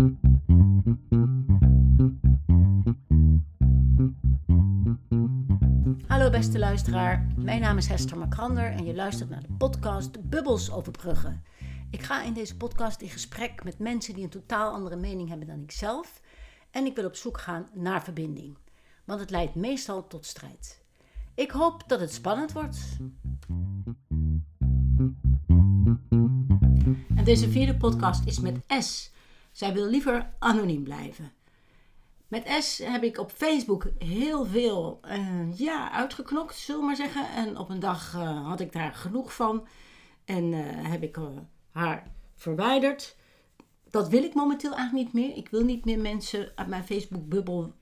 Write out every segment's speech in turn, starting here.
Hallo beste luisteraar, mijn naam is Hester Makrander en je luistert naar de podcast Bubbels overbruggen. Ik ga in deze podcast in gesprek met mensen die een totaal andere mening hebben dan ik zelf en ik wil op zoek gaan naar verbinding, want het leidt meestal tot strijd. Ik hoop dat het spannend wordt. En deze vierde podcast is met S. Zij wil liever anoniem blijven. Met S heb ik op Facebook heel veel eh, ja, uitgeknokt, zullen we maar zeggen. En op een dag eh, had ik daar genoeg van. En eh, heb ik haar verwijderd. Dat wil ik momenteel eigenlijk niet meer. Ik wil niet meer mensen uit mijn Facebook-bubbel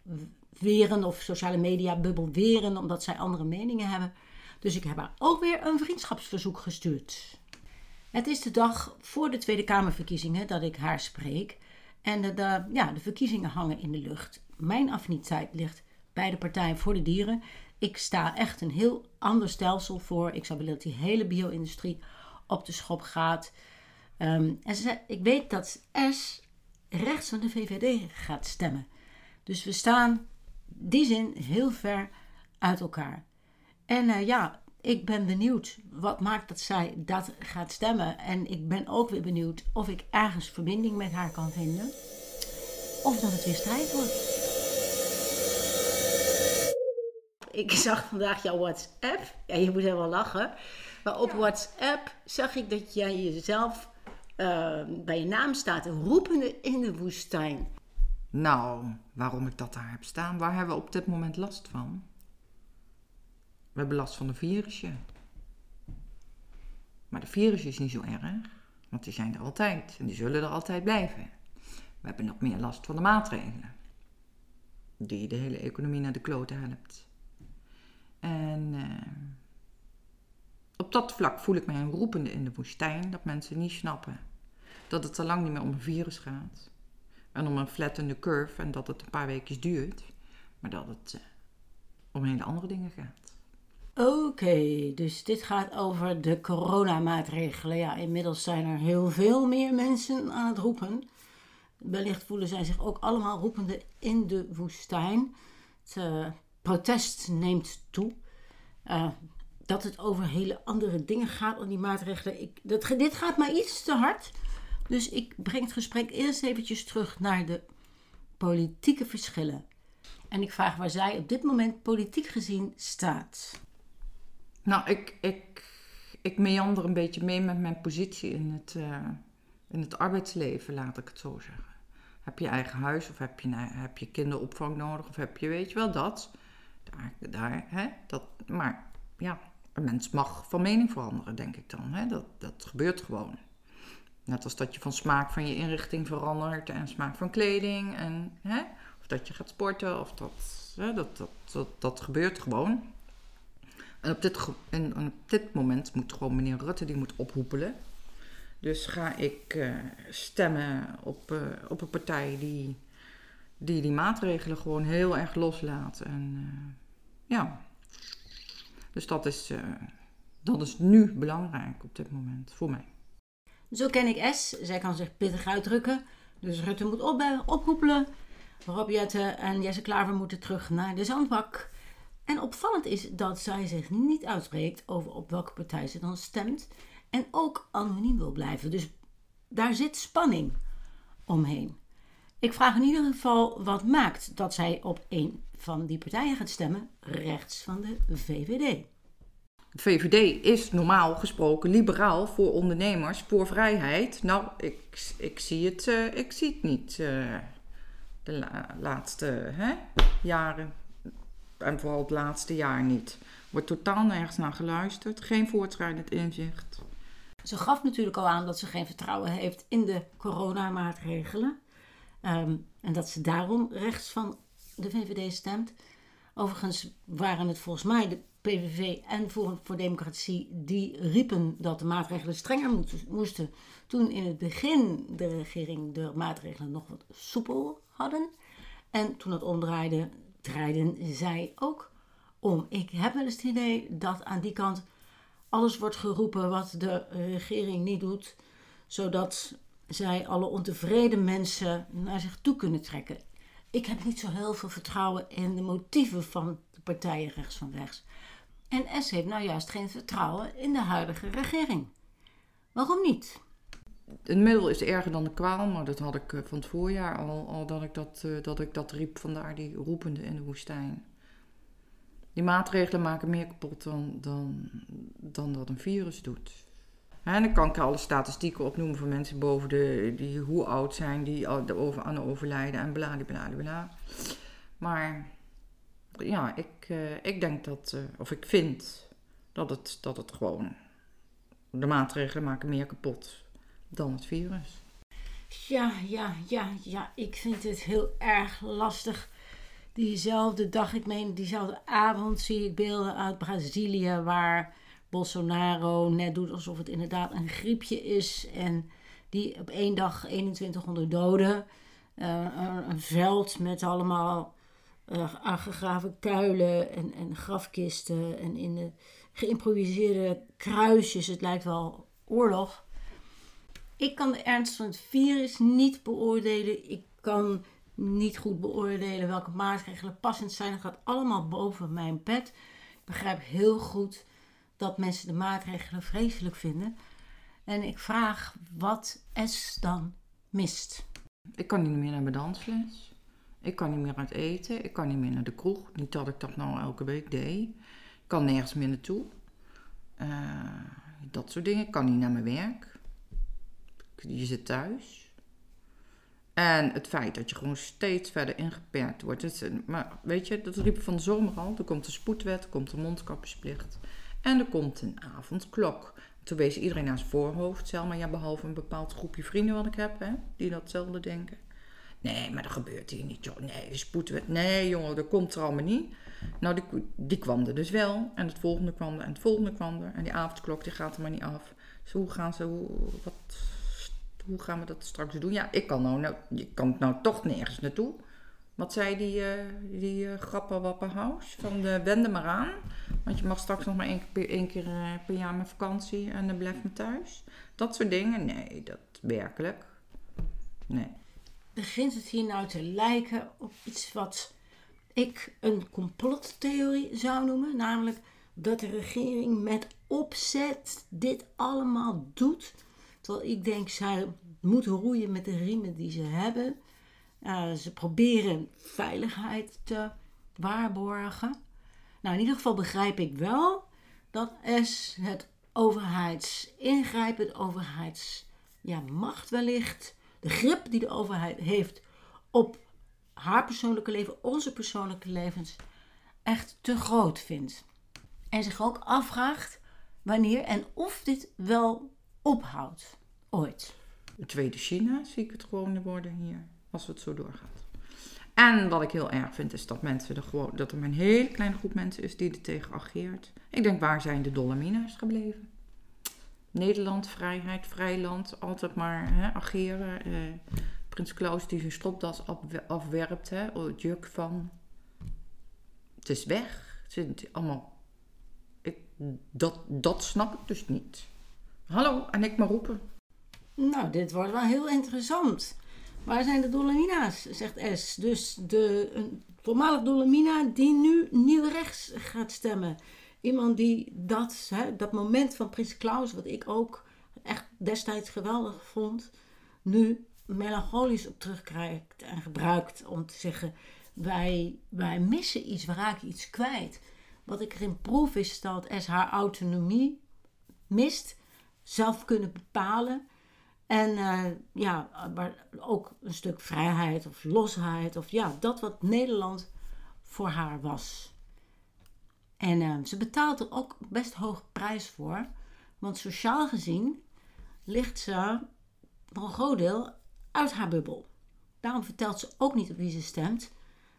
weren of sociale media-bubbel weren omdat zij andere meningen hebben. Dus ik heb haar ook weer een vriendschapsverzoek gestuurd. Het is de dag voor de Tweede Kamerverkiezingen dat ik haar spreek. En de, ja, de verkiezingen hangen in de lucht. Mijn affiniteit ligt bij de Partij voor de Dieren. Ik sta echt een heel ander stelsel voor. Ik zou willen dat die hele bio-industrie op de schop gaat. Ehm, en ze ik weet dat S rechts van de VVD gaat stemmen. Dus we staan die zin heel ver uit elkaar. En uh, ja, ik ben benieuwd wat maakt dat zij dat gaat stemmen. En ik ben ook weer benieuwd of ik ergens verbinding met haar kan vinden. Of dat het weer strijd wordt. Ik zag vandaag jouw WhatsApp. Ja, je moet helemaal lachen. Maar op WhatsApp zag ik dat jij jezelf uh, bij je naam staat. Roepende in de woestijn. Nou, waarom ik dat daar heb staan, waar hebben we op dit moment last van? We hebben last van een virusje. Maar de virus is niet zo erg, want die zijn er altijd en die zullen er altijd blijven. We hebben nog meer last van de maatregelen, die de hele economie naar de kloten helpt. En uh, op dat vlak voel ik mij een roepende in de woestijn dat mensen niet snappen dat het al lang niet meer om een virus gaat en om een flattende curve en dat het een paar weken duurt, maar dat het uh, om hele andere dingen gaat. Oké, dus dit gaat over de coronamaatregelen. Ja, inmiddels zijn er heel veel meer mensen aan het roepen. Wellicht voelen zij zich ook allemaal roepende in de woestijn. Het uh, protest neemt toe. Uh, dat het over hele andere dingen gaat dan die maatregelen. Ik, dat, dit gaat mij iets te hard. Dus ik breng het gesprek eerst eventjes terug naar de politieke verschillen. En ik vraag waar zij op dit moment politiek gezien staat. Nou, ik, ik, ik meander een beetje mee met mijn positie in het, uh, in het arbeidsleven, laat ik het zo zeggen. Heb je eigen huis of heb je, heb je kinderopvang nodig of heb je, weet je wel, dat. Daar, daar, hè, dat maar ja, een mens mag van mening veranderen, denk ik dan. Hè? Dat, dat gebeurt gewoon. Net als dat je van smaak van je inrichting verandert en smaak van kleding. En, hè? Of dat je gaat sporten, of dat, hè? Dat, dat, dat, dat gebeurt gewoon. En op, dit, en op dit moment moet gewoon meneer Rutte die moet ophoepelen. Dus ga ik uh, stemmen op, uh, op een partij die, die die maatregelen gewoon heel erg loslaat. En uh, ja, dus dat is, dat is nu belangrijk op dit moment voor mij. Zo ken ik S. Zij kan zich pittig uitdrukken. Dus Rutte moet op, oproepelen. Rob Jette en Jesse Klaver moeten terug naar de zandbak. En opvallend is dat zij zich niet uitspreekt over op welke partij ze dan stemt. En ook anoniem wil blijven. Dus daar zit spanning omheen. Ik vraag in ieder geval wat maakt dat zij op een van die partijen gaat stemmen, rechts van de VVD. De VVD is normaal gesproken liberaal voor ondernemers, voor vrijheid. Nou, ik, ik, zie, het, uh, ik zie het niet uh, de la laatste hè, jaren. En vooral het laatste jaar niet. Wordt totaal nergens naar geluisterd. Geen voortschrijdend inzicht. Ze gaf natuurlijk al aan dat ze geen vertrouwen heeft in de coronamaatregelen. Um, en dat ze daarom rechts van de VVD stemt. Overigens waren het volgens mij de PVV en Forum voor Democratie die riepen dat de maatregelen strenger moesten. Toen in het begin de regering de maatregelen nog wat soepel hadden. En toen het omdraaide, draaiden zij ook om. Ik heb wel eens het idee dat aan die kant alles wordt geroepen wat de regering niet doet, zodat zij alle ontevreden mensen naar zich toe kunnen trekken. Ik heb niet zo heel veel vertrouwen in de motieven van de partijen rechts van rechts. En S heeft nou juist geen vertrouwen in de huidige regering. Waarom niet? Het middel is erger dan de kwaal, maar dat had ik eh, van het voorjaar al, al dat, ik dat, eh, dat ik dat riep. Vandaar die roepende in de woestijn. Die maatregelen maken meer kapot dan, dan, dan dat een virus doet. En dan kan ik alle statistieken opnoemen van mensen boven de, die hoe oud zijn, die over, aan overlijden en bla bla bla. Maar ja, ik, uh, ik denk dat, of ik vind dat het, dat het gewoon, de maatregelen maken meer kapot dan het virus. Ja, ja, ja, ja, ik vind het heel erg lastig. Diezelfde dag, ik meen diezelfde avond, zie ik beelden uit Brazilië waar Bolsonaro net doet alsof het inderdaad een griepje is. En die op één dag 2100 doden. Uh, een veld met allemaal uh, aangegraven kuilen en, en grafkisten. En in de geïmproviseerde kruisjes. Het lijkt wel oorlog. Ik kan de ernst van het virus niet beoordelen. Ik kan niet goed beoordelen welke maatregelen passend zijn. Dat gaat allemaal boven mijn pet. Ik begrijp heel goed dat mensen de maatregelen vreselijk vinden. En ik vraag wat S dan mist. Ik kan niet meer naar mijn dansles. Ik kan niet meer uit eten. Ik kan niet meer naar de kroeg. Niet dat ik dat nou elke week deed. Ik kan nergens meer naartoe. Uh, dat soort dingen. Ik kan niet naar mijn werk. Je zit thuis. En het feit dat je gewoon steeds verder ingeperkt wordt. Het, maar weet je, dat riep van de zomer al. Er komt de spoedwet, er komt de mondkapjesplicht. En er komt een avondklok. Toen wees iedereen naar zijn voorhoofd, Selma. Ja, behalve een bepaald groepje vrienden wat ik heb, hè, die datzelfde denken. Nee, maar dat gebeurt hier niet, joh. Nee, de spoedwet. Nee, jongen, dat komt er allemaal niet. Nou, die, die kwam er dus wel. En het volgende kwam er. En het volgende kwam er. En die avondklok, die gaat er maar niet af. Dus hoe gaan ze... Hoe, wat, hoe gaan we dat straks doen? Ja, ik kan nou... nou je kan nou toch nergens naartoe. Wat zei die, uh, die uh? Van de wende maar aan. Want je mag straks nog maar één keer, uh, per jaar met vakantie en dan blijf je thuis. Dat soort dingen. Nee, dat werkelijk. Nee. Begint het hier nou te lijken op iets wat ik een complottheorie zou noemen? Namelijk dat de regering met opzet dit allemaal doet. Terwijl ik denk, zij moeten roeien met de riemen die ze hebben. Uh, ze proberen veiligheid te waarborgen. Nou, in ieder geval begrijp ik wel dat S het overheidsingrijpen, het overheidsmacht ja, wellicht, de grip die de overheid heeft op haar persoonlijke leven, onze persoonlijke levens, echt te groot vindt. En zich ook afvraagt wanneer en of dit wel ophoudt. Ooit. Tweede China zie ik het gewoon worden hier als het zo doorgaat. En wat ik heel erg vind is dat, mensen er gewoon, dat er een hele kleine groep mensen is die er tegen ageert. Ik denk, waar zijn de Dolomina's gebleven? Nederland, vrijheid, vrijland, altijd maar hè, ageren. Eh, Prins Klaus die zijn stropdas afwerpt, hè, het juk van. Het is weg. Het allemaal. Ik, dat, dat snap ik dus niet. Hallo, en ik maar roepen. Nou, dit wordt wel heel interessant. Waar zijn de Dolomina's, zegt S. Dus de een voormalig Dolomina die nu nieuw rechts gaat stemmen. Iemand die dat, hè, dat moment van Prins Klaus, wat ik ook echt destijds geweldig vond, nu melancholisch op terugkrijgt en gebruikt om te zeggen: wij, wij missen iets, we raken iets kwijt. Wat ik erin proef is dat S haar autonomie mist, zelf kunnen bepalen en uh, ja, maar ook een stuk vrijheid of losheid. Of ja, dat wat Nederland voor haar was. En uh, ze betaalt er ook best hoog prijs voor. Want sociaal gezien ligt ze voor een groot deel uit haar bubbel. Daarom vertelt ze ook niet op wie ze stemt.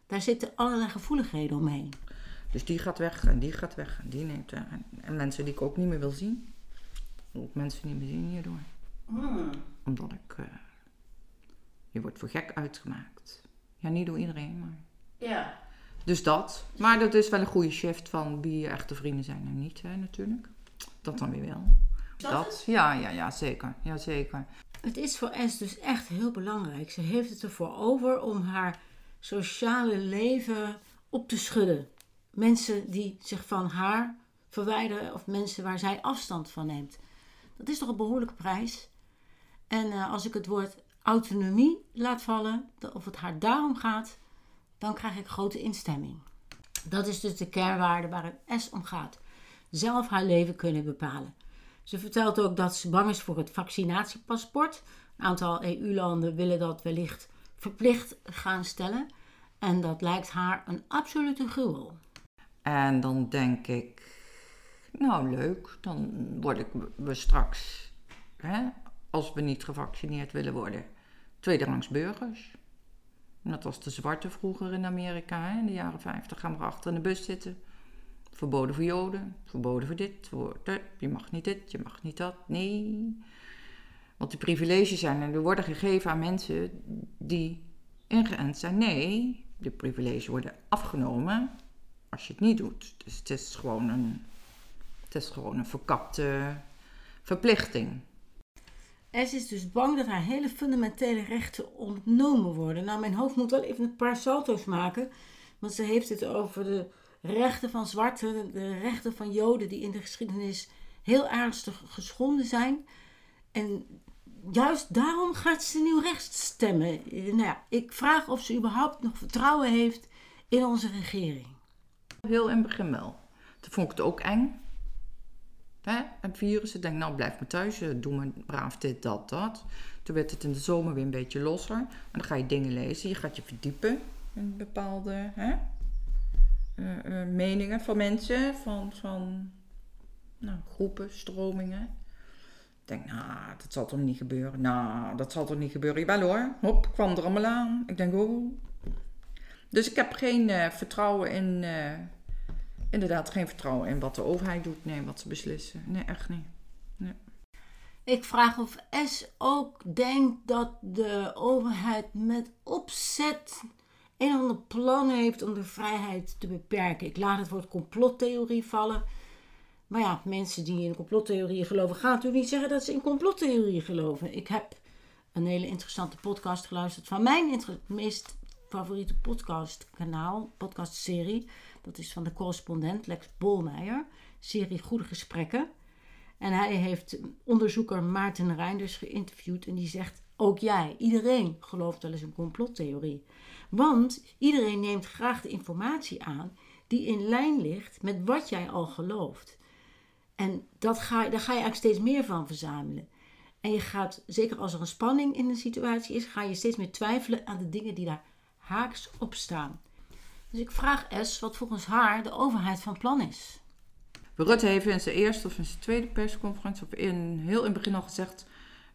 Daar zitten allerlei gevoeligheden omheen. Dus die gaat weg en die gaat weg en die neemt. En, en mensen die ik ook niet meer wil zien. Ook mensen niet meer zien hierdoor. Hmm. Omdat ik. Uh, je wordt voor gek uitgemaakt. Ja, niet door iedereen, maar. Ja. Dus dat. Maar dat is wel een goede shift van wie je echte vrienden zijn en niet, hè, natuurlijk. Dat dan weer wel. Dat? dat? Ja, ja, ja, zeker. Ja, zeker. Het is voor S dus echt heel belangrijk. Ze heeft het ervoor over om haar sociale leven op te schudden. Mensen die zich van haar verwijderen of mensen waar zij afstand van neemt. Dat is toch een behoorlijke prijs. En uh, als ik het woord autonomie laat vallen, of het haar daarom gaat, dan krijg ik grote instemming. Dat is dus de kernwaarde waar het S om gaat. Zelf haar leven kunnen bepalen. Ze vertelt ook dat ze bang is voor het vaccinatiepaspoort. Een aantal EU-landen willen dat wellicht verplicht gaan stellen. En dat lijkt haar een absolute gruwel. En dan denk ik, nou leuk, dan word ik we straks, hè, als we niet gevaccineerd willen worden, tweederangs burgers. Dat was de zwarte vroeger in Amerika, hè, in de jaren 50. Gaan we achter in de bus zitten. Verboden voor Joden, verboden voor dit, voor dat. Je mag niet dit, je mag niet dat. Nee. Want die privileges zijn er, die worden gegeven aan mensen die ingeënt zijn. Nee, de privileges worden afgenomen als je het niet doet. Dus het is gewoon een, het is gewoon een verkapte verplichting. S is dus bang dat haar hele fundamentele rechten ontnomen worden. Nou, mijn hoofd moet wel even een paar salto's maken. Want ze heeft het over de rechten van zwarten, de rechten van joden die in de geschiedenis heel ernstig geschonden zijn. En juist daarom gaat ze nieuw rechts stemmen. Nou ja, ik vraag of ze überhaupt nog vertrouwen heeft in onze regering. Heel in het begin wel. Toen vond ik het ook eng. Hè? Het virus. Ik denk, nou blijf me thuis, eh, doe me braaf dit, dat, dat. Toen werd het in de zomer weer een beetje losser. En dan ga je dingen lezen, je gaat je verdiepen in bepaalde hè? Uh, uh, meningen van mensen, van, van nou, groepen, stromingen. Ik denk, nou, dat zal toch niet gebeuren? Nou, dat zal toch niet gebeuren? Jawel hoor, hop, kwam er allemaal aan. Ik denk, oh. Dus ik heb geen uh, vertrouwen in inderdaad geen vertrouwen in wat de overheid doet. Nee, wat ze beslissen. Nee, echt niet. Ik vraag of S ook denkt dat de overheid met opzet een ander plan heeft om de vrijheid te beperken. Ik laat het woord complottheorie vallen. Maar ja, mensen die in complottheorieën geloven, gaan natuurlijk niet zeggen dat ze in complottheorieën geloven. Ik heb een hele interessante podcast geluisterd van mijn meest favoriete podcastkanaal, podcastserie. Dat is van de correspondent Lex Bolmeijer, serie Goede Gesprekken. En hij heeft onderzoeker Maarten Reinders geïnterviewd en die zegt: Ook jij, iedereen gelooft wel eens een complottheorie. Want iedereen neemt graag de informatie aan die in lijn ligt met wat jij al gelooft. En dat ga, daar ga je eigenlijk steeds meer van verzamelen. En je gaat, zeker als er een spanning in de situatie is, ga je steeds meer twijfelen aan de dingen die daar haaks op staan. Dus ik vraag S wat volgens haar de overheid van plan is. Rutte heeft in zijn eerste of in zijn tweede persconferentie, of in, heel in het begin al gezegd,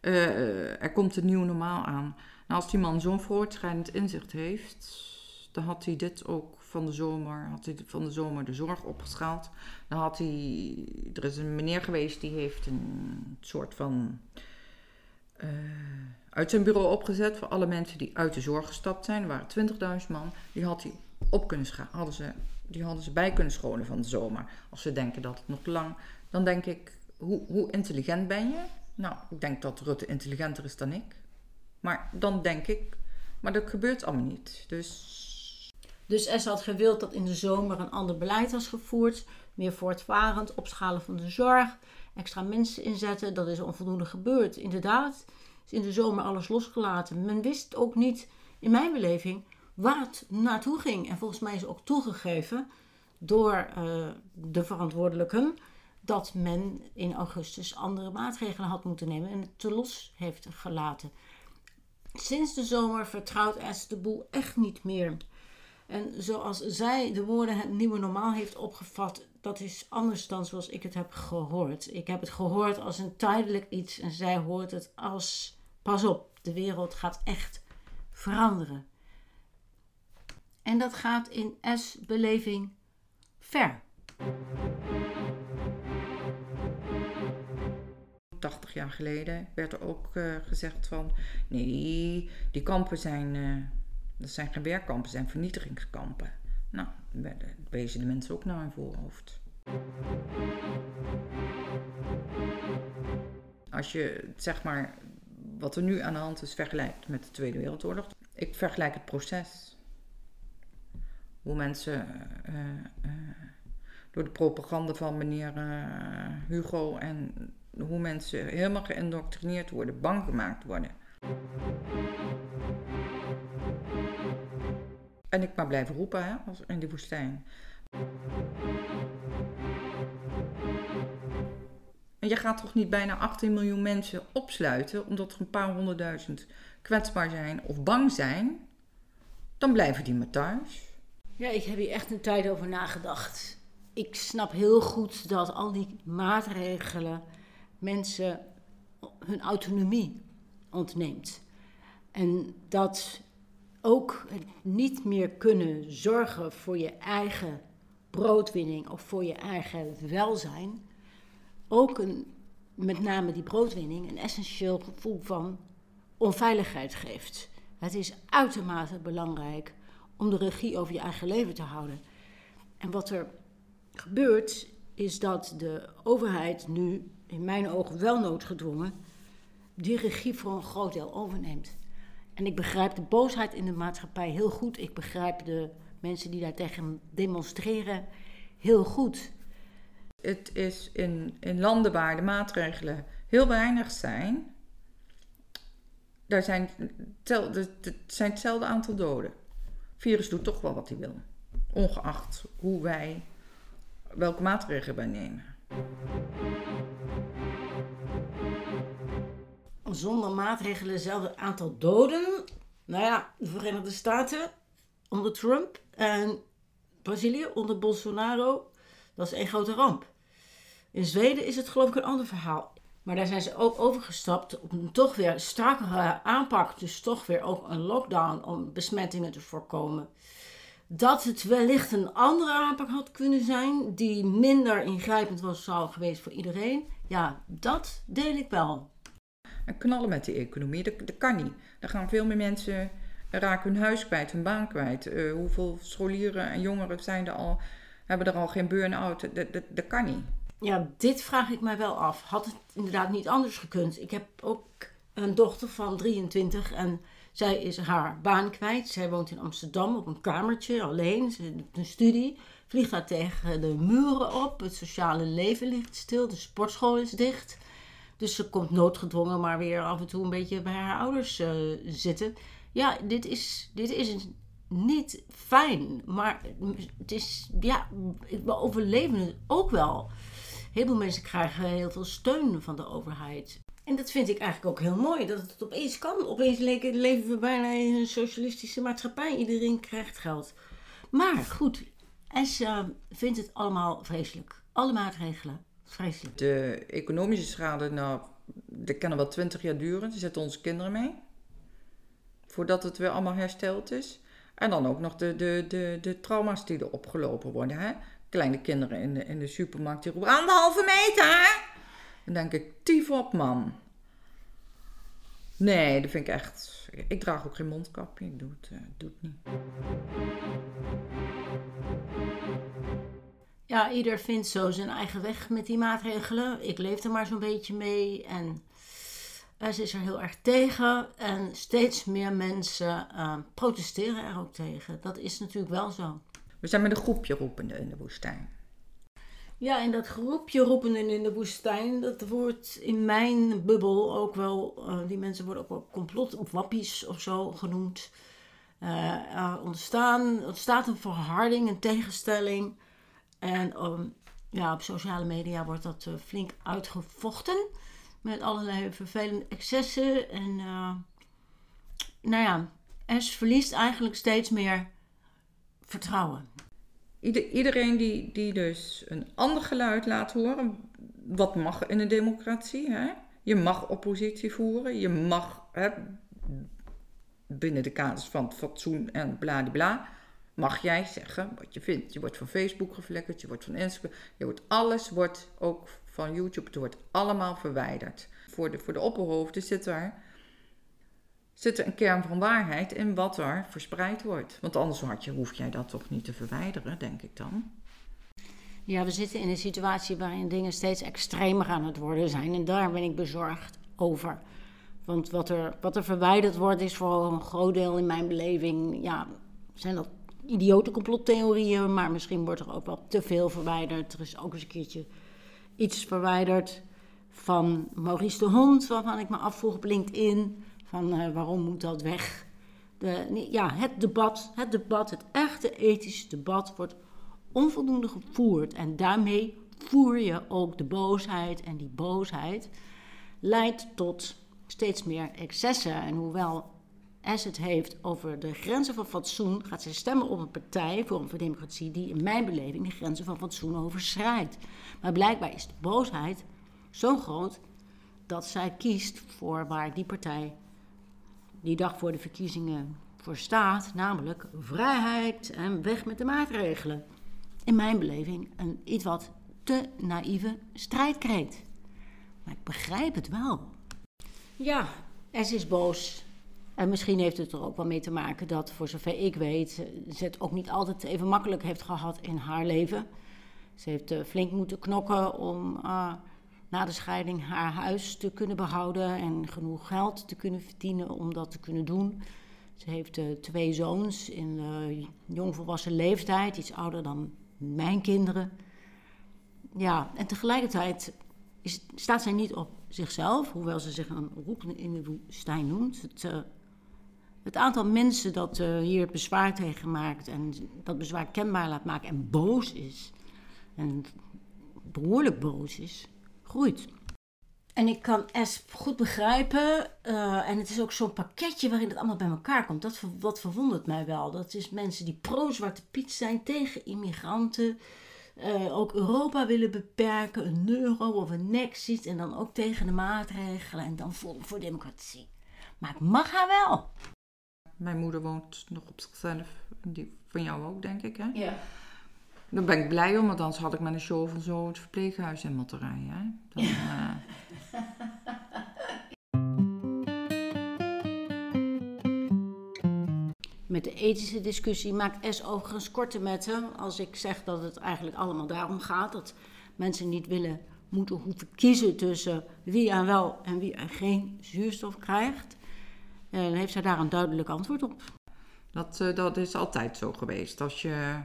uh, er komt een nieuw normaal aan. Nou, als die man zo'n voortschrijdend inzicht heeft, dan had hij dit ook van de zomer, had hij van de zomer de zorg opgeschaald. Dan had hij, er is een meneer geweest die heeft een soort van uh, uit zijn bureau opgezet voor alle mensen die uit de zorg gestapt zijn. Er waren 20.000 man. Die had hij op kunnen hadden ze, die hadden ze bij kunnen scholen van de zomer. Als ze denken dat het nog lang. Dan denk ik, hoe, hoe intelligent ben je? Nou, ik denk dat Rutte intelligenter is dan ik. Maar dan denk ik, maar dat gebeurt allemaal niet. Dus. Dus S had gewild dat in de zomer een ander beleid was gevoerd. Meer voortvarend, opschalen van de zorg, extra mensen inzetten. Dat is onvoldoende gebeurd. Inderdaad, is in de zomer alles losgelaten. Men wist ook niet, in mijn beleving, waar het naartoe ging. En volgens mij is ook toegegeven door uh, de verantwoordelijken dat men in augustus andere maatregelen had moeten nemen en het te los heeft gelaten. Sinds de zomer vertrouwt S de boel echt niet meer. En zoals zij de woorden het nieuwe normaal heeft opgevat, dat is anders dan zoals ik het heb gehoord. Ik heb het gehoord als een tijdelijk iets en zij hoort het als: pas op, de wereld gaat echt veranderen. En dat gaat in S-beleving ver. 80 jaar geleden werd er ook uh, gezegd van nee, die kampen zijn, uh, dat zijn geen werkkampen, zijn vernietigingskampen. Nou, wezen de mensen ook naar hun voorhoofd. Als je zeg maar wat er nu aan de hand is vergelijkt met de Tweede Wereldoorlog. Ik vergelijk het proces. Hoe mensen uh, uh, door de propaganda van meneer Hugo en hoe mensen helemaal geïndoctrineerd worden, bang gemaakt worden. En ik maar blijven roepen als in die woestijn. En je gaat toch niet bijna 18 miljoen mensen opsluiten omdat er een paar honderdduizend kwetsbaar zijn of bang zijn? Dan blijven die maar thuis. Ja, ik heb hier echt een tijd over nagedacht. Ik snap heel goed dat al die maatregelen mensen hun autonomie ontneemt. En dat ook niet meer kunnen zorgen voor je eigen broodwinning of voor je eigen welzijn, ook een, met name die broodwinning een essentieel gevoel van onveiligheid geeft. Het is uitermate belangrijk om de regie over je eigen leven te houden. En wat er gebeurt, is dat de overheid nu, in mijn ogen wel noodgedwongen, die regie voor een groot deel overneemt. En ik begrijp de boosheid in de maatschappij heel goed. Ik begrijp de mensen die daartegen demonstreren heel goed. Het is in, in landen waar de maatregelen heel weinig zijn, daar zijn, tel, zijn hetzelfde aantal doden. Virus doet toch wel wat hij wil, ongeacht hoe wij, welke maatregelen wij nemen. zonder maatregelen hetzelfde aantal doden. Nou ja, de Verenigde Staten onder Trump en Brazilië onder Bolsonaro, dat is één grote ramp. In Zweden is het geloof ik een ander verhaal. Maar daar zijn ze ook overgestapt op een toch weer strakere aanpak. Dus toch weer ook een lockdown om besmettingen te voorkomen. Dat het wellicht een andere aanpak had kunnen zijn, die minder ingrijpend was zou geweest voor iedereen. Ja, dat deel ik wel en knallen met die economie. Dat, kan niet. Dan gaan veel meer mensen raken hun huis kwijt, hun baan kwijt. Uh, hoeveel scholieren en jongeren zijn er al, hebben er al geen burn-out? Dat, dat kan niet. Ja, dit vraag ik mij wel af. Had het inderdaad niet anders gekund? Ik heb ook een dochter van 23 en zij is haar baan kwijt. Zij woont in Amsterdam op een kamertje alleen. Ze doet een studie. Vliegt daar tegen de muren op. Het sociale leven ligt stil. De sportschool is dicht. Dus ze komt noodgedwongen maar weer af en toe een beetje bij haar ouders uh, zitten. Ja, dit is, dit is niet fijn. Maar het is, ja, we overleven het ook wel. Heel veel mensen krijgen heel veel steun van de overheid. En dat vind ik eigenlijk ook heel mooi, dat het opeens kan. Opeens leven we bijna in een socialistische maatschappij. Iedereen krijgt geld. Maar goed, Essa vindt het allemaal vreselijk. Alle maatregelen Vreselijk. De economische schade, nou, dat kan wel twintig jaar duren. Daar zitten onze kinderen mee. Voordat het weer allemaal hersteld is. En dan ook nog de, de, de, de trauma's die er opgelopen worden. Hè? Kleine kinderen in de, in de supermarkt die roepen anderhalve meter. Dan denk ik, tief op man. Nee, dat vind ik echt... Ik draag ook geen mondkapje. Ik doe het niet. Ja, ieder vindt zo zijn eigen weg met die maatregelen. Ik leef er maar zo'n beetje mee en ze is er heel erg tegen. En steeds meer mensen uh, protesteren er ook tegen. Dat is natuurlijk wel zo. We zijn met een groepje roepende in de woestijn. Ja, en dat groepje roependen in de woestijn, dat wordt in mijn bubbel ook wel, uh, die mensen worden ook wel complot of wappies of zo genoemd. Uh, ontstaan, ontstaat een verharding, een tegenstelling en um, ja, op sociale media wordt dat flink uitgevochten. Met allerlei vervelende excessen. En nou ja, S verliest eigenlijk steeds meer vertrouwen. Ieder, iedereen die, die dus een ander geluid laat horen, wat mag in een democratie? Hè? Je mag oppositie voeren, je mag hè, binnen de kaders van fatsoen en bladibla mag jij zeggen wat je vindt. Je wordt van Facebook geflikkerd, je wordt van Instagram, je wordt, alles wordt ook van YouTube, het wordt allemaal verwijderd. Voor de, voor de opperhoofden zit er, zit er een kern van waarheid in wat er verspreid wordt. Want anders had je, hoef jij dat toch niet te verwijderen, denk ik dan. Ja, we zitten in een situatie waarin dingen steeds extremer aan het worden zijn. En daar ben ik bezorgd over. Want wat er, wat er verwijderd wordt, is voor een groot deel in mijn beleving. Ja, zijn dat idiote complottheorieën, maar misschien wordt er ook wel te veel verwijderd. Er is ook eens een keertje iets verwijderd van Maurice de Hond, waarvan ik me afvroeg op LinkedIn: van uh, waarom moet dat weg? De, ja, het debat, het debat, het echte ethische debat wordt onvoldoende gevoerd. En daarmee voer je ook de boosheid. En die boosheid leidt tot steeds meer excessen. En hoewel S het heeft over de grenzen van fatsoen, gaat ze stemmen op een partij, voor Democratie, die in mijn beleving de grenzen van fatsoen overschrijdt. Maar blijkbaar is de boosheid zo groot dat zij kiest voor waar die partij die dag voor de verkiezingen voor staat, namelijk vrijheid en weg met de maatregelen. In mijn beleving een iets wat te naïeve strijdkreet. Maar ik begrijp het wel. Ja, S is boos. En misschien heeft het er ook wel mee te maken dat, voor zover ik weet, ze het ook niet altijd even makkelijk heeft gehad in haar leven. Ze heeft uh, flink moeten knokken om uh, na de scheiding haar huis te kunnen behouden en genoeg geld te kunnen verdienen om dat te kunnen doen. Ze heeft uh, twee zoons in jongvolwassen leeftijd, iets ouder dan mijn kinderen. Ja, en tegelijkertijd is, staat zij niet op zichzelf, hoewel ze zich een roepende in de woestijn noemt. Het, uh, het aantal mensen dat hier bezwaar tegen gemaakt en dat bezwaar kenbaar laat maken en boos is, en behoorlijk boos is, En ik kan S goed begrijpen. Uh, en het is ook zo'n pakketje waarin het allemaal bij elkaar komt. Dat wat verwondert mij wel. Dat is mensen die pro-Zwarte Piet zijn tegen immigranten. Uh, ook Europa willen beperken, een euro of een nexit. En dan ook tegen de maatregelen. En dan voor, voor democratie. Maar het mag haar wel. Mijn moeder woont nog op zichzelf. Die van jou ook, denk ik, hè? Ja. Daar ben ik blij om, want anders had ik met een show van zo het verpleeghuis in moeten rijden. Hè? Dan, uh... Met de ethische discussie maakt S overigens korte metten als ik zeg dat het eigenlijk allemaal daarom gaat dat mensen niet willen moeten hoeven kiezen tussen wie er wel en wie er geen zuurstof krijgt. En dan heeft zij daar een duidelijk antwoord op. Dat, uh, dat is altijd zo geweest. Als je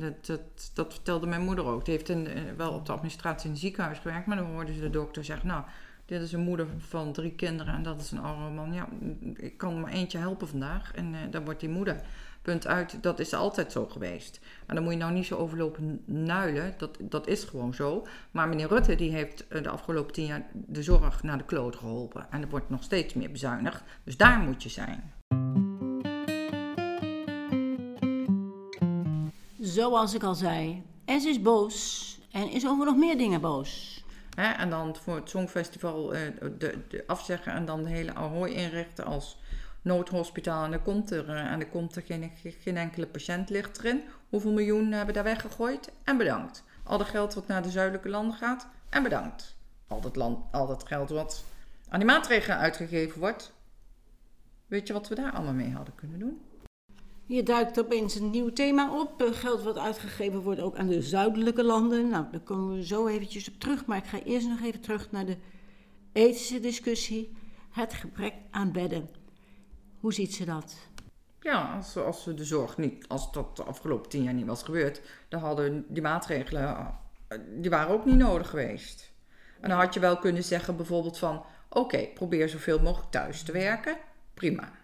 dat, dat, dat vertelde mijn moeder ook. Die heeft in, wel op de administratie in het ziekenhuis gewerkt, maar dan hoorde ze de dokter zeggen: Nou, dit is een moeder van drie kinderen en dat is een oude man. Ja, ik kan maar eentje helpen vandaag en uh, dan wordt die moeder. Punt uit, dat is altijd zo geweest. En dan moet je nou niet zo overlopen nuilen, dat, dat is gewoon zo. Maar meneer Rutte die heeft de afgelopen tien jaar de zorg naar de kloot geholpen. En er wordt nog steeds meer bezuinigd, dus daar moet je zijn. Zoals ik al zei, S is boos en is over nog meer dingen boos. Hè, en dan voor het Songfestival uh, de, de afzeggen en dan de hele Ahoy inrichten als noodhospitaal. En dan komt er, uh, en dan komt er geen, enkele patiënt ligt erin. Hoeveel miljoen hebben daar weggegooid? En bedankt. Al dat geld wat naar de zuidelijke landen gaat? En bedankt. Al land, al dat geld wat aan die maatregelen uitgegeven wordt. Weet je wat we daar allemaal mee hadden kunnen doen? Hier duikt opeens een nieuw thema op. Geld wat uitgegeven wordt ook aan de zuidelijke landen. Nou, daar komen we zo eventjes op terug. Maar ik ga eerst nog even terug naar de ethische discussie. Het gebrek aan bedden. Hoe ziet ze dat? Ja, als, als de zorg niet, als dat de afgelopen tien jaar niet was gebeurd, dan hadden die maatregelen, die waren ook niet nodig geweest. En dan had je wel kunnen zeggen bijvoorbeeld van, oké, probeer zoveel mogelijk thuis te werken, prima.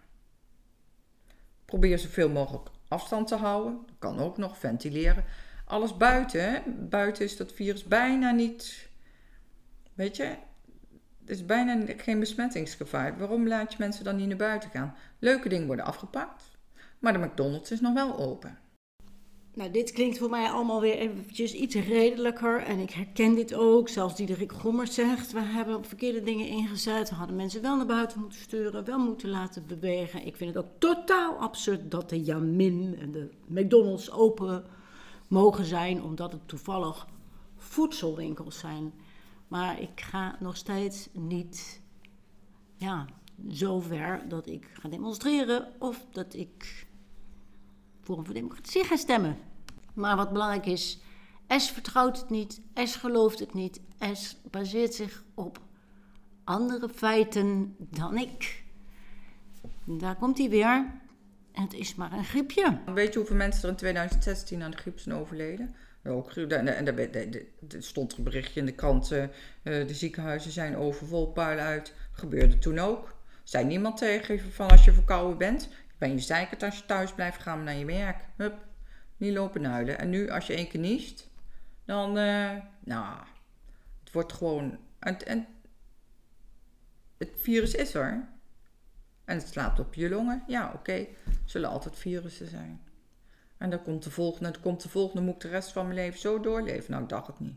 Probeer zoveel mogelijk afstand te houden. Kan ook nog ventileren. Alles buiten. Buiten is dat virus bijna niet. Weet je? Er is bijna geen besmettingsgevaar. Waarom laat je mensen dan niet naar buiten gaan? Leuke dingen worden afgepakt. Maar de McDonald's is nog wel open. Nou, dit klinkt voor mij allemaal weer eventjes iets redelijker. En ik herken dit ook. Zelfs Diederik Gommers zegt, we hebben verkeerde dingen ingezet. We hadden mensen wel naar buiten moeten sturen, wel moeten laten bewegen. Ik vind het ook totaal absurd dat de Jamin en de McDonald's open mogen zijn. Omdat het toevallig voedselwinkels zijn. Maar ik ga nog steeds niet ja, zo ver dat ik ga demonstreren of dat ik voor Democratie gaan stemmen. Maar wat belangrijk is, S vertrouwt het niet, S gelooft het niet, S baseert zich op andere feiten dan ik. Daar komt hij weer. Het is maar een griepje. Weet je hoeveel mensen er in 2016 aan de griep zijn overleden? Ook, en daar stond een berichtje in de kranten. de ziekenhuizen zijn overvol, puil uit. Gebeurde toen ook. Zei niemand tegen van als je verkouden bent, ben je zeker als je thuis blijft gaan naar je werk. Hup, niet lopen huilen. En nu, als je één keer niest, dan, uh, nou, het wordt gewoon. Het virus is er. En het slaapt op je longen. Ja, oké. Okay. Zullen altijd virussen zijn. En dan komt de volgende, dan komt de volgende, moet ik de rest van mijn leven zo doorleven? Nou, ik dacht het niet.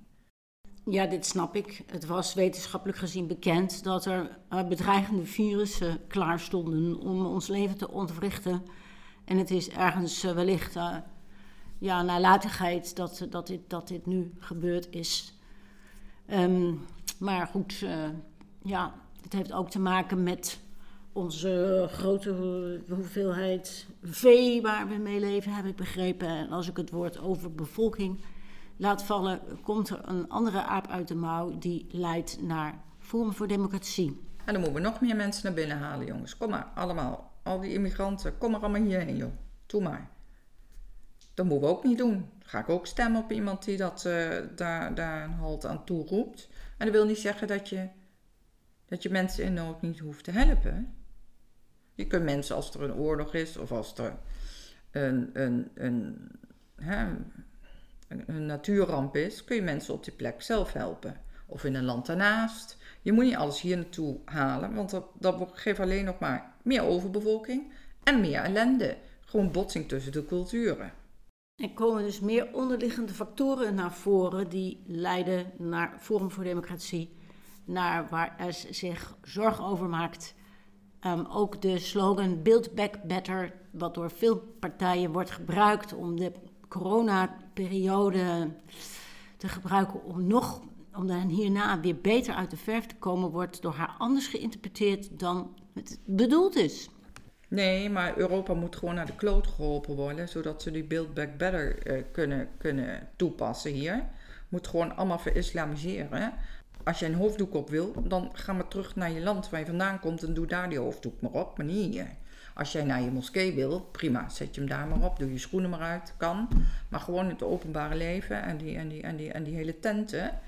Ja, dit snap ik. Het was wetenschappelijk gezien bekend dat er uh, bedreigende virussen klaar stonden om ons leven te ontwrichten. En het is ergens uh, wellicht ja, nalatigheid dat, dat, dit, dat dit nu gebeurd is. Um, maar goed, ja, het heeft ook te maken met onze grote hoeveelheid vee waar we mee leven, heb ik begrepen. En als ik het woord over bevolking laat vallen, komt er een andere aap uit de mouw die leidt naar vormen voor democratie. En dan moeten we nog meer mensen naar binnen halen, jongens. Kom maar, allemaal. Al die immigranten, kom maar allemaal hierheen, joh. Doe maar. Dat moeten we ook niet doen. ga ik ook stemmen op iemand die dat, uh, daar, daar een halt aan toe roept. En dat wil niet zeggen dat je, dat je mensen in nood niet hoeft te helpen. Je kunt mensen als er een oorlog is of als er een, een, een, hè, een natuurramp is, kun je mensen op die plek zelf helpen. Of in een land daarnaast. Je moet niet alles hier naartoe halen, want dat, dat geeft alleen nog maar meer overbevolking en meer ellende. Gewoon botsing tussen de culturen. Er komen dus meer onderliggende factoren naar voren die leiden naar Forum voor Democratie, naar waar er zich zorgen over maakt. Um, ook de slogan Build Back Better, wat door veel partijen wordt gebruikt om de coronaperiode te gebruiken om nog om dan hierna weer beter uit de verf te komen, wordt door haar anders geïnterpreteerd dan het bedoeld is. Nee, maar Europa moet gewoon naar de kloot geholpen worden, zodat ze die Build Back Better uh, kunnen, kunnen toepassen hier. Moet gewoon allemaal verislamiseren. Als je een hoofddoek op wil, dan ga maar terug naar je land waar je vandaan komt en doe daar die hoofddoek maar op, maar niet hier. Als jij naar je moskee wil, prima, zet je hem daar maar op, doe je schoenen maar uit, kan. Maar gewoon het openbare leven en die, en die, en die, en die hele tenten,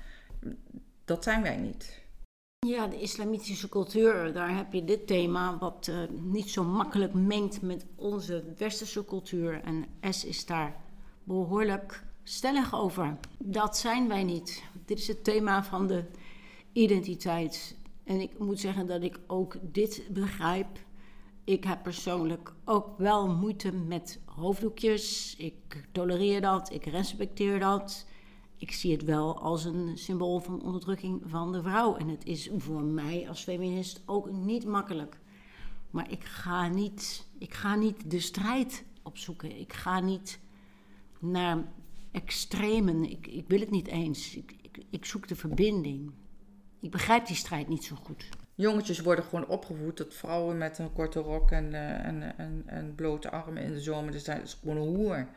dat zijn wij niet. Ja, de islamitische cultuur, daar heb je dit thema wat uh, niet zo makkelijk mengt met onze westerse cultuur. En S is daar behoorlijk stellig over. Dat zijn wij niet. Dit is het thema van de identiteit. En ik moet zeggen dat ik ook dit begrijp ik heb persoonlijk ook wel moeite met hoofddoekjes. Ik tolereer dat, ik respecteer dat. Ik zie het wel als een symbool van onderdrukking van de vrouw. En het is voor mij als feminist ook niet makkelijk. Maar ik ga niet, ik ga niet de strijd opzoeken. Ik ga niet naar extremen. Ik, ik wil het niet eens. Ik, ik, zoek de verbinding. Ik begrijp die strijd niet zo goed jongetjes worden gewoon opgevoed tot vrouwen met een korte rok en, uh, en, en, en blote armen in de zomer. Dus dat is gewoon een hoer.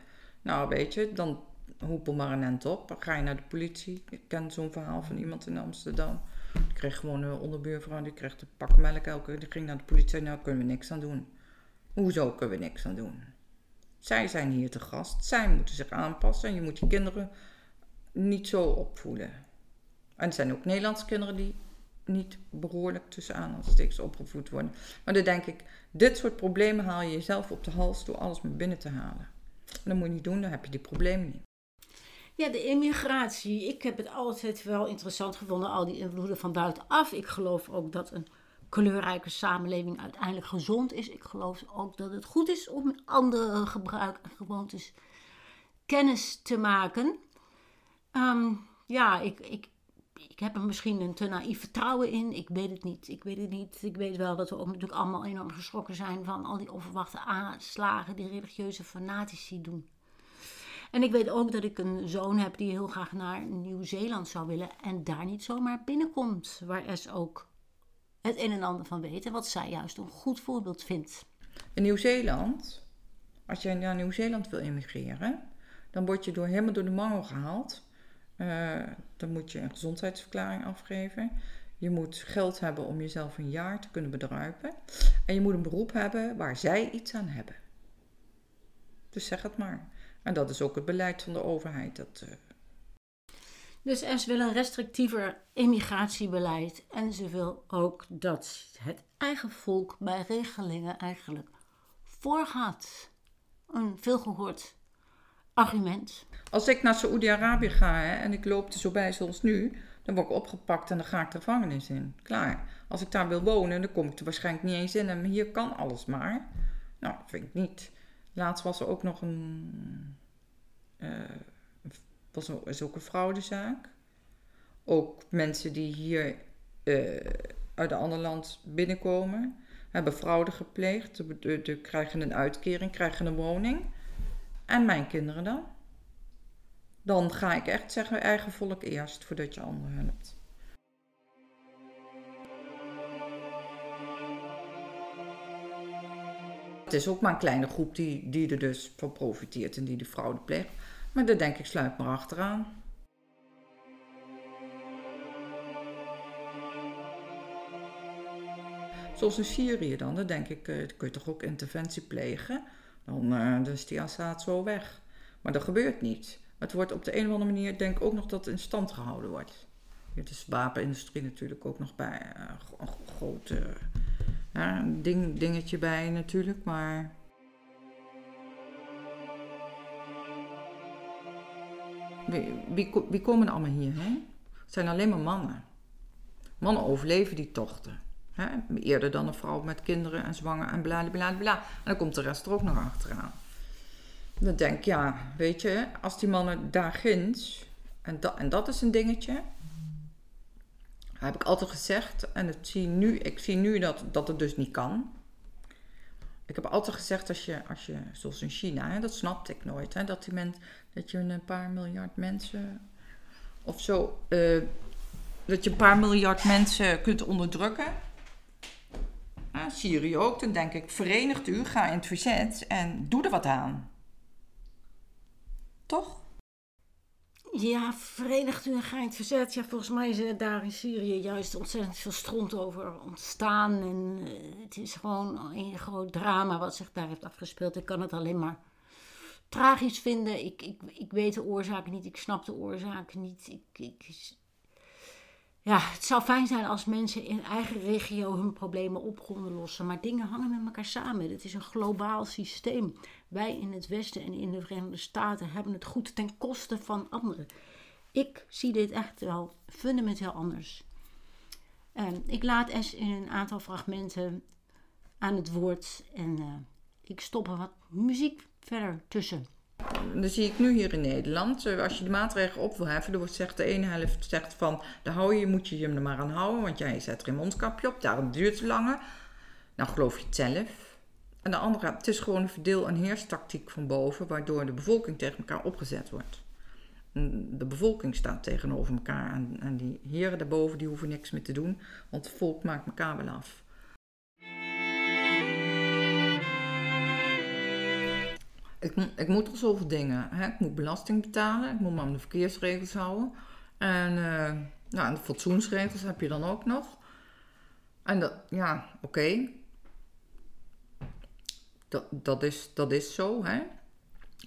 Nou, weet je, dan hoepel maar een end op. Ga je naar de politie. Ik ken zo'n verhaal van iemand in Amsterdam. Die kreeg gewoon een onderbuurvrouw, die kreeg een pak melk elke Die ging naar de politie en nou kunnen we niks aan doen. Hoezo kunnen we niks aan doen? Zij zijn hier te gast. Zij moeten zich aanpassen. En je moet die kinderen niet zo opvoeden. En er zijn ook Nederlandse kinderen die niet behoorlijk tussen aanhalingstekens opgevoed worden. Maar dan denk ik, dit soort problemen haal je jezelf op de hals door alles maar binnen te halen. En dat moet je niet doen, dan heb je die problemen niet. Ja, de immigratie. Ik heb het altijd wel interessant gevonden, al die invloeden van buitenaf. Ik geloof ook dat een kleurrijke samenleving uiteindelijk gezond is. Ik geloof ook dat het goed is om met andere gebruik en gewoontes kennis te maken. Ehm, ja, ik, ik, ik heb er misschien een te naïef vertrouwen in. Ik weet het niet. Ik weet het niet. Ik weet wel dat we ook natuurlijk allemaal enorm geschrokken zijn van al die onverwachte aanslagen die religieuze fanatici doen. En ik weet ook dat ik een zoon heb die heel graag naar Nieuw-Zeeland zou willen en daar niet zomaar binnenkomt. Waar S ook het een en ander van weet en wat zij juist een goed voorbeeld vindt. In Nieuw-Zeeland, als jij naar Nieuw-Zeeland wil immigreren, dan word je door, helemaal door de mangel gehaald uh, dan moet je een gezondheidsverklaring afgeven. Je moet geld hebben om jezelf een jaar te kunnen bedruipen. En je moet een beroep hebben waar zij iets aan hebben. Dus zeg het maar. En dat is ook het beleid van de overheid. Dat, uh... Dus S wil een restrictiever immigratiebeleid. En ze wil ook dat het eigen volk bij regelingen eigenlijk voorgaat. Een veelgehoord argument. Als ik naar Saoedi-Arabië ga hè, en ik loop er zo bij zoals nu, dan word ik opgepakt en dan ga ik de gevangenis in. Klaar. Als ik daar wil wonen, dan kom ik er waarschijnlijk niet eens in. En hier kan alles maar. Nou, dat vind ik niet. Laatst was er ook nog een. Uh, was er, is ook een fraudezaak. Ook mensen die hier uh, uit een ander land binnenkomen, hebben fraude gepleegd. De, de, krijgen een uitkering, krijgen een woning. En mijn kinderen dan? Dan ga ik echt zeggen eigen volk eerst voordat je anderen helpt. Het is ook maar een kleine groep die, die er dus van profiteert en die de fraude pleegt. Maar daar denk ik, sluit maar achteraan. Zoals in Syrië dan, dan denk ik, uh, kun je toch ook interventie plegen? Dan, uh, dan is die Assad zo weg. Maar dat gebeurt niet. Het wordt op de een of andere manier, denk ik ook nog dat het in stand gehouden wordt. Het is de wapenindustrie natuurlijk ook nog bij. Uh, een groot uh, ding, dingetje bij natuurlijk, maar... Wie, wie, komen allemaal hierheen? Het zijn alleen maar mannen. Mannen overleven die tochten. Hè? Eerder dan een vrouw met kinderen en zwanger en bla bla bla. En dan komt de rest er ook nog achteraan. Dan denk ik, ja, weet je, als die mannen daar ginds, en, en dat is een dingetje, heb ik altijd gezegd, en het zie nu, ik zie nu dat, dat het dus niet kan. Ik heb altijd gezegd, als je, als je zoals in China, dat snapte ik nooit, hè, dat, die dat je een paar miljard mensen of zo, uh, dat je een paar miljard mensen kunt onderdrukken. Syrië ook, dan denk ik, verenigt u, ga in het verzet en doe er wat aan. Toch? Ja, verenigt u en ga in het verzet. Ja, volgens mij is er daar in Syrië juist ontzettend veel stront over ontstaan. En uh, het is gewoon een groot drama wat zich daar heeft afgespeeld. Ik kan het alleen maar tragisch vinden. Ik, ik, ik weet de oorzaken niet, ik snap de oorzaken niet. Ik, ik, ja, het zou fijn zijn als mensen in eigen regio hun problemen op konden lossen. Maar dingen hangen met elkaar samen. Het is een globaal systeem. Wij in het Westen en in de Verenigde Staten hebben het goed ten koste van anderen. Ik zie dit echt wel fundamenteel anders. En ik laat S in een aantal fragmenten aan het woord en uh, ik stop er wat muziek verder tussen. Dan zie ik nu hier in Nederland, eh, als je de maatregelen op wil heffen, dan wordt zegt de ene helft zegt van, de hou je, moet je je er maar aan houden, want jij zet er een mondkapje op, daarom duurt het langer. Nou geloof je het zelf. En de andere, het is gewoon een verdeel- en heerstactiek van boven, waardoor de bevolking tegen elkaar opgezet wordt. De bevolking staat tegenover elkaar en, en die heren daarboven die hoeven niks meer te doen, want het volk maakt elkaar wel af. Ik, ik moet er zoveel dingen. Hè? Ik moet belasting betalen, ik moet me aan de verkeersregels houden. En uh, nou, de fatsoensregels heb je dan ook nog. En dat, ja, oké. Dat, dat, is, dat is zo, hè.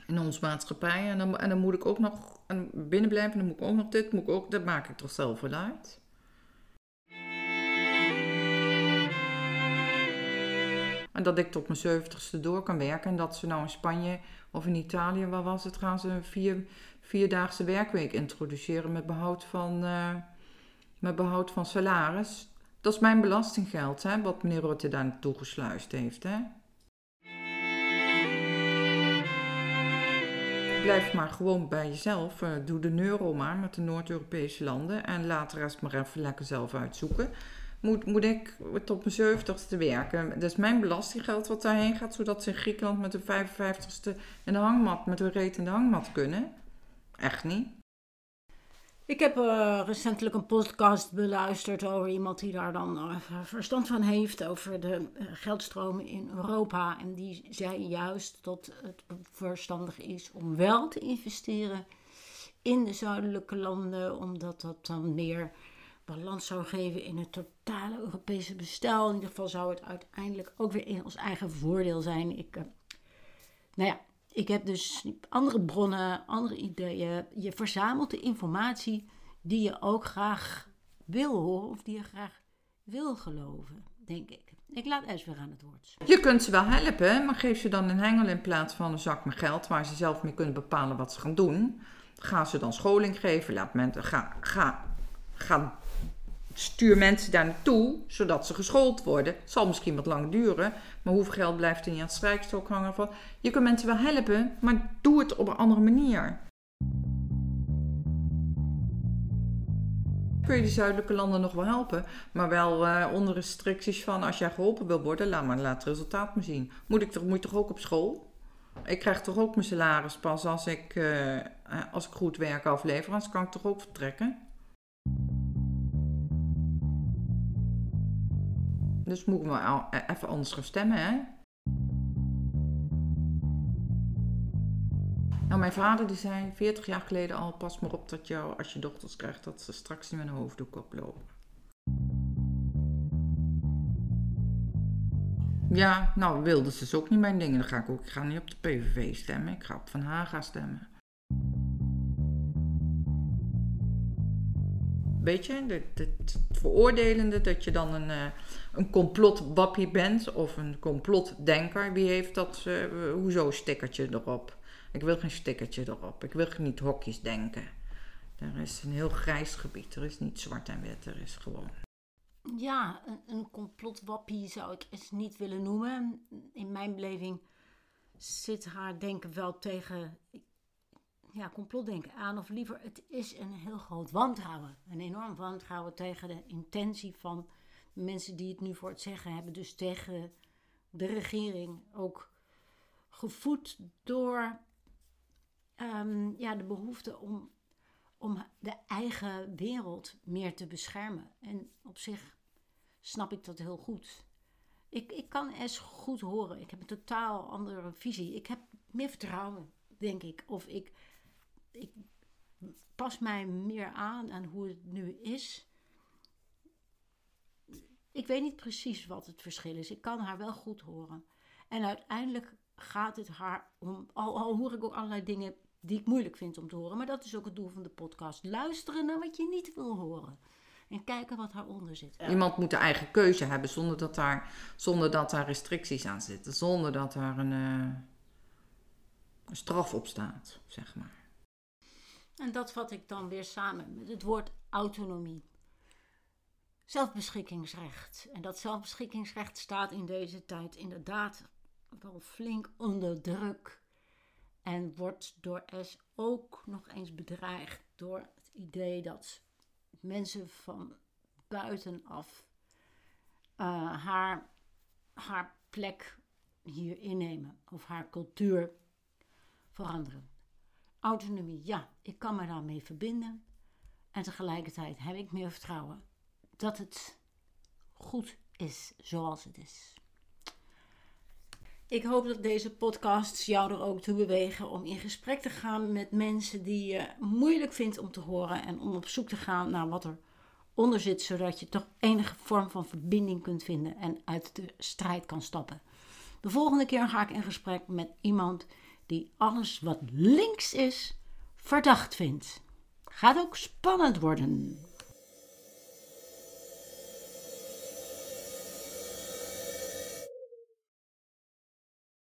In onze maatschappij. En dan, en dan moet ik ook nog binnen blijven. Dan moet ik ook nog dit, moet ik ook, dat maak ik toch zelf wel uit. En dat ik tot mijn zeventigste door kan werken. En dat ze nou in Spanje of in Italië, waar was het, gaan ze een vier, vierdaagse werkweek introduceren met behoud van, uh, met behoud van salaris. Dat is mijn belastinggeld, hè, wat meneer Rutte daar naartoe gesluist heeft. Hè. Blijf maar gewoon bij jezelf. Uh, doe de euro maar met de Noord-Europese landen. En laat de rest maar even lekker zelf uitzoeken moet, moet ik tot mijn zeventigste werken. Dat is mijn belastinggeld wat daarheen gaat, zodat ze in Griekenland met de 55ste in de hangmat, met de reet in de hangmat kunnen. Echt niet. Ik heb uh, recentelijk een podcast beluisterd over iemand die daar dan uh, verstand van heeft over de uh, geldstromen in Europa. En die zei juist dat het verstandig is om wel te investeren in de zuidelijke landen, omdat dat dan meer balans zou geven in het totale Europese bestel. In ieder geval zou het uiteindelijk ook weer in ons eigen voordeel zijn. Ik, nou ja, ik heb dus andere bronnen, andere ideeën. Je verzamelt de informatie die je ook graag wil horen of die je graag wil geloven, denk ik. Ik laat Es weer aan het woord. Je kunt ze wel helpen, maar geef ze dan een hengel in plaats van een zak met geld waar ze zelf mee kunnen bepalen wat ze gaan doen. Ga ze dan scholing geven, laat mensen, ga, ga, ga, stuur mensen daar naartoe, zodat ze geschoold worden. Het zal misschien wat lang duren, maar hoeveel geld blijft er niet aan het strijkstok hangen van? Je kunt mensen wel helpen, maar doe het op een andere manier. kun je de zuidelijke landen nog wel helpen. Maar wel uh, onder restricties van als jij geholpen wil worden, laat maar laat het resultaat me zien. Moet, ik toch, moet toch ook op school? Ik krijg toch ook mijn salaris pas als ik, uh, als ik goed werk aflever, anders kan ik toch ook vertrekken? Dus moet ik wel even anders gaan stemmen, hè? Nou, mijn vader die zei 40 jaar geleden al: pas maar op dat jou, als je dochters krijgt, dat ze straks niet met een hoofddoek oplopen. Ja, nou wilde ze ook niet mijn dingen. Dan ga ik ook. Ik ga niet op de PVV stemmen. Ik ga op Van Haga stemmen. Weet je, het, veroordelende dat je dan een, uh, een complotwappie bent of een complotdenker. Wie heeft dat, uh, hoezo stickertje erop? Ik wil geen stickertje erop. Ik wil niet hokjes denken. Er is een heel grijs gebied. Er is niet zwart en wit. Er is gewoon. Ja, een, een complotwappie zou ik het niet willen noemen. In mijn beleving zit haar denken wel tegen ja, complotdenken aan. Of liever, het is een heel groot wantrouwen. Een enorm wantrouwen tegen de intentie van mensen die het nu voor het zeggen hebben. Dus tegen de regering. Ook gevoed door um, ja, de behoefte om, om de eigen wereld meer te beschermen. En op zich snap ik dat heel goed. Ik, ik kan es goed horen. Ik heb een totaal andere visie. Ik heb meer vertrouwen, denk ik. Of ik, ik pas mij meer aan aan hoe het nu is. Ik weet niet precies wat het verschil is. Ik kan haar wel goed horen. En uiteindelijk gaat het haar om. Al, al hoor ik ook allerlei dingen die ik moeilijk vind om te horen. Maar dat is ook het doel van de podcast. Luisteren naar wat je niet wil horen. En kijken wat daaronder zit. Iemand moet de eigen keuze hebben zonder dat daar, zonder dat daar restricties aan zitten. Zonder dat daar een, uh, een straf op staat, zeg maar. En dat vat ik dan weer samen met het woord autonomie. Zelfbeschikkingsrecht. En dat zelfbeschikkingsrecht staat in deze tijd inderdaad wel flink onder druk. En wordt door S ook nog eens bedreigd door het idee dat mensen van buitenaf uh, haar, haar plek hier innemen of haar cultuur veranderen. Autonomie, ja, ik kan me daarmee verbinden. En tegelijkertijd heb ik meer vertrouwen dat het goed is zoals het is. Ik hoop dat deze podcasts jou er ook toe bewegen om in gesprek te gaan met mensen die je moeilijk vindt om te horen en om op zoek te gaan naar wat er onder zit, zodat je toch enige vorm van verbinding kunt vinden en uit de strijd kan stappen. De volgende keer ga ik in gesprek met iemand die alles wat links is verdacht vindt. Gaat ook spannend worden.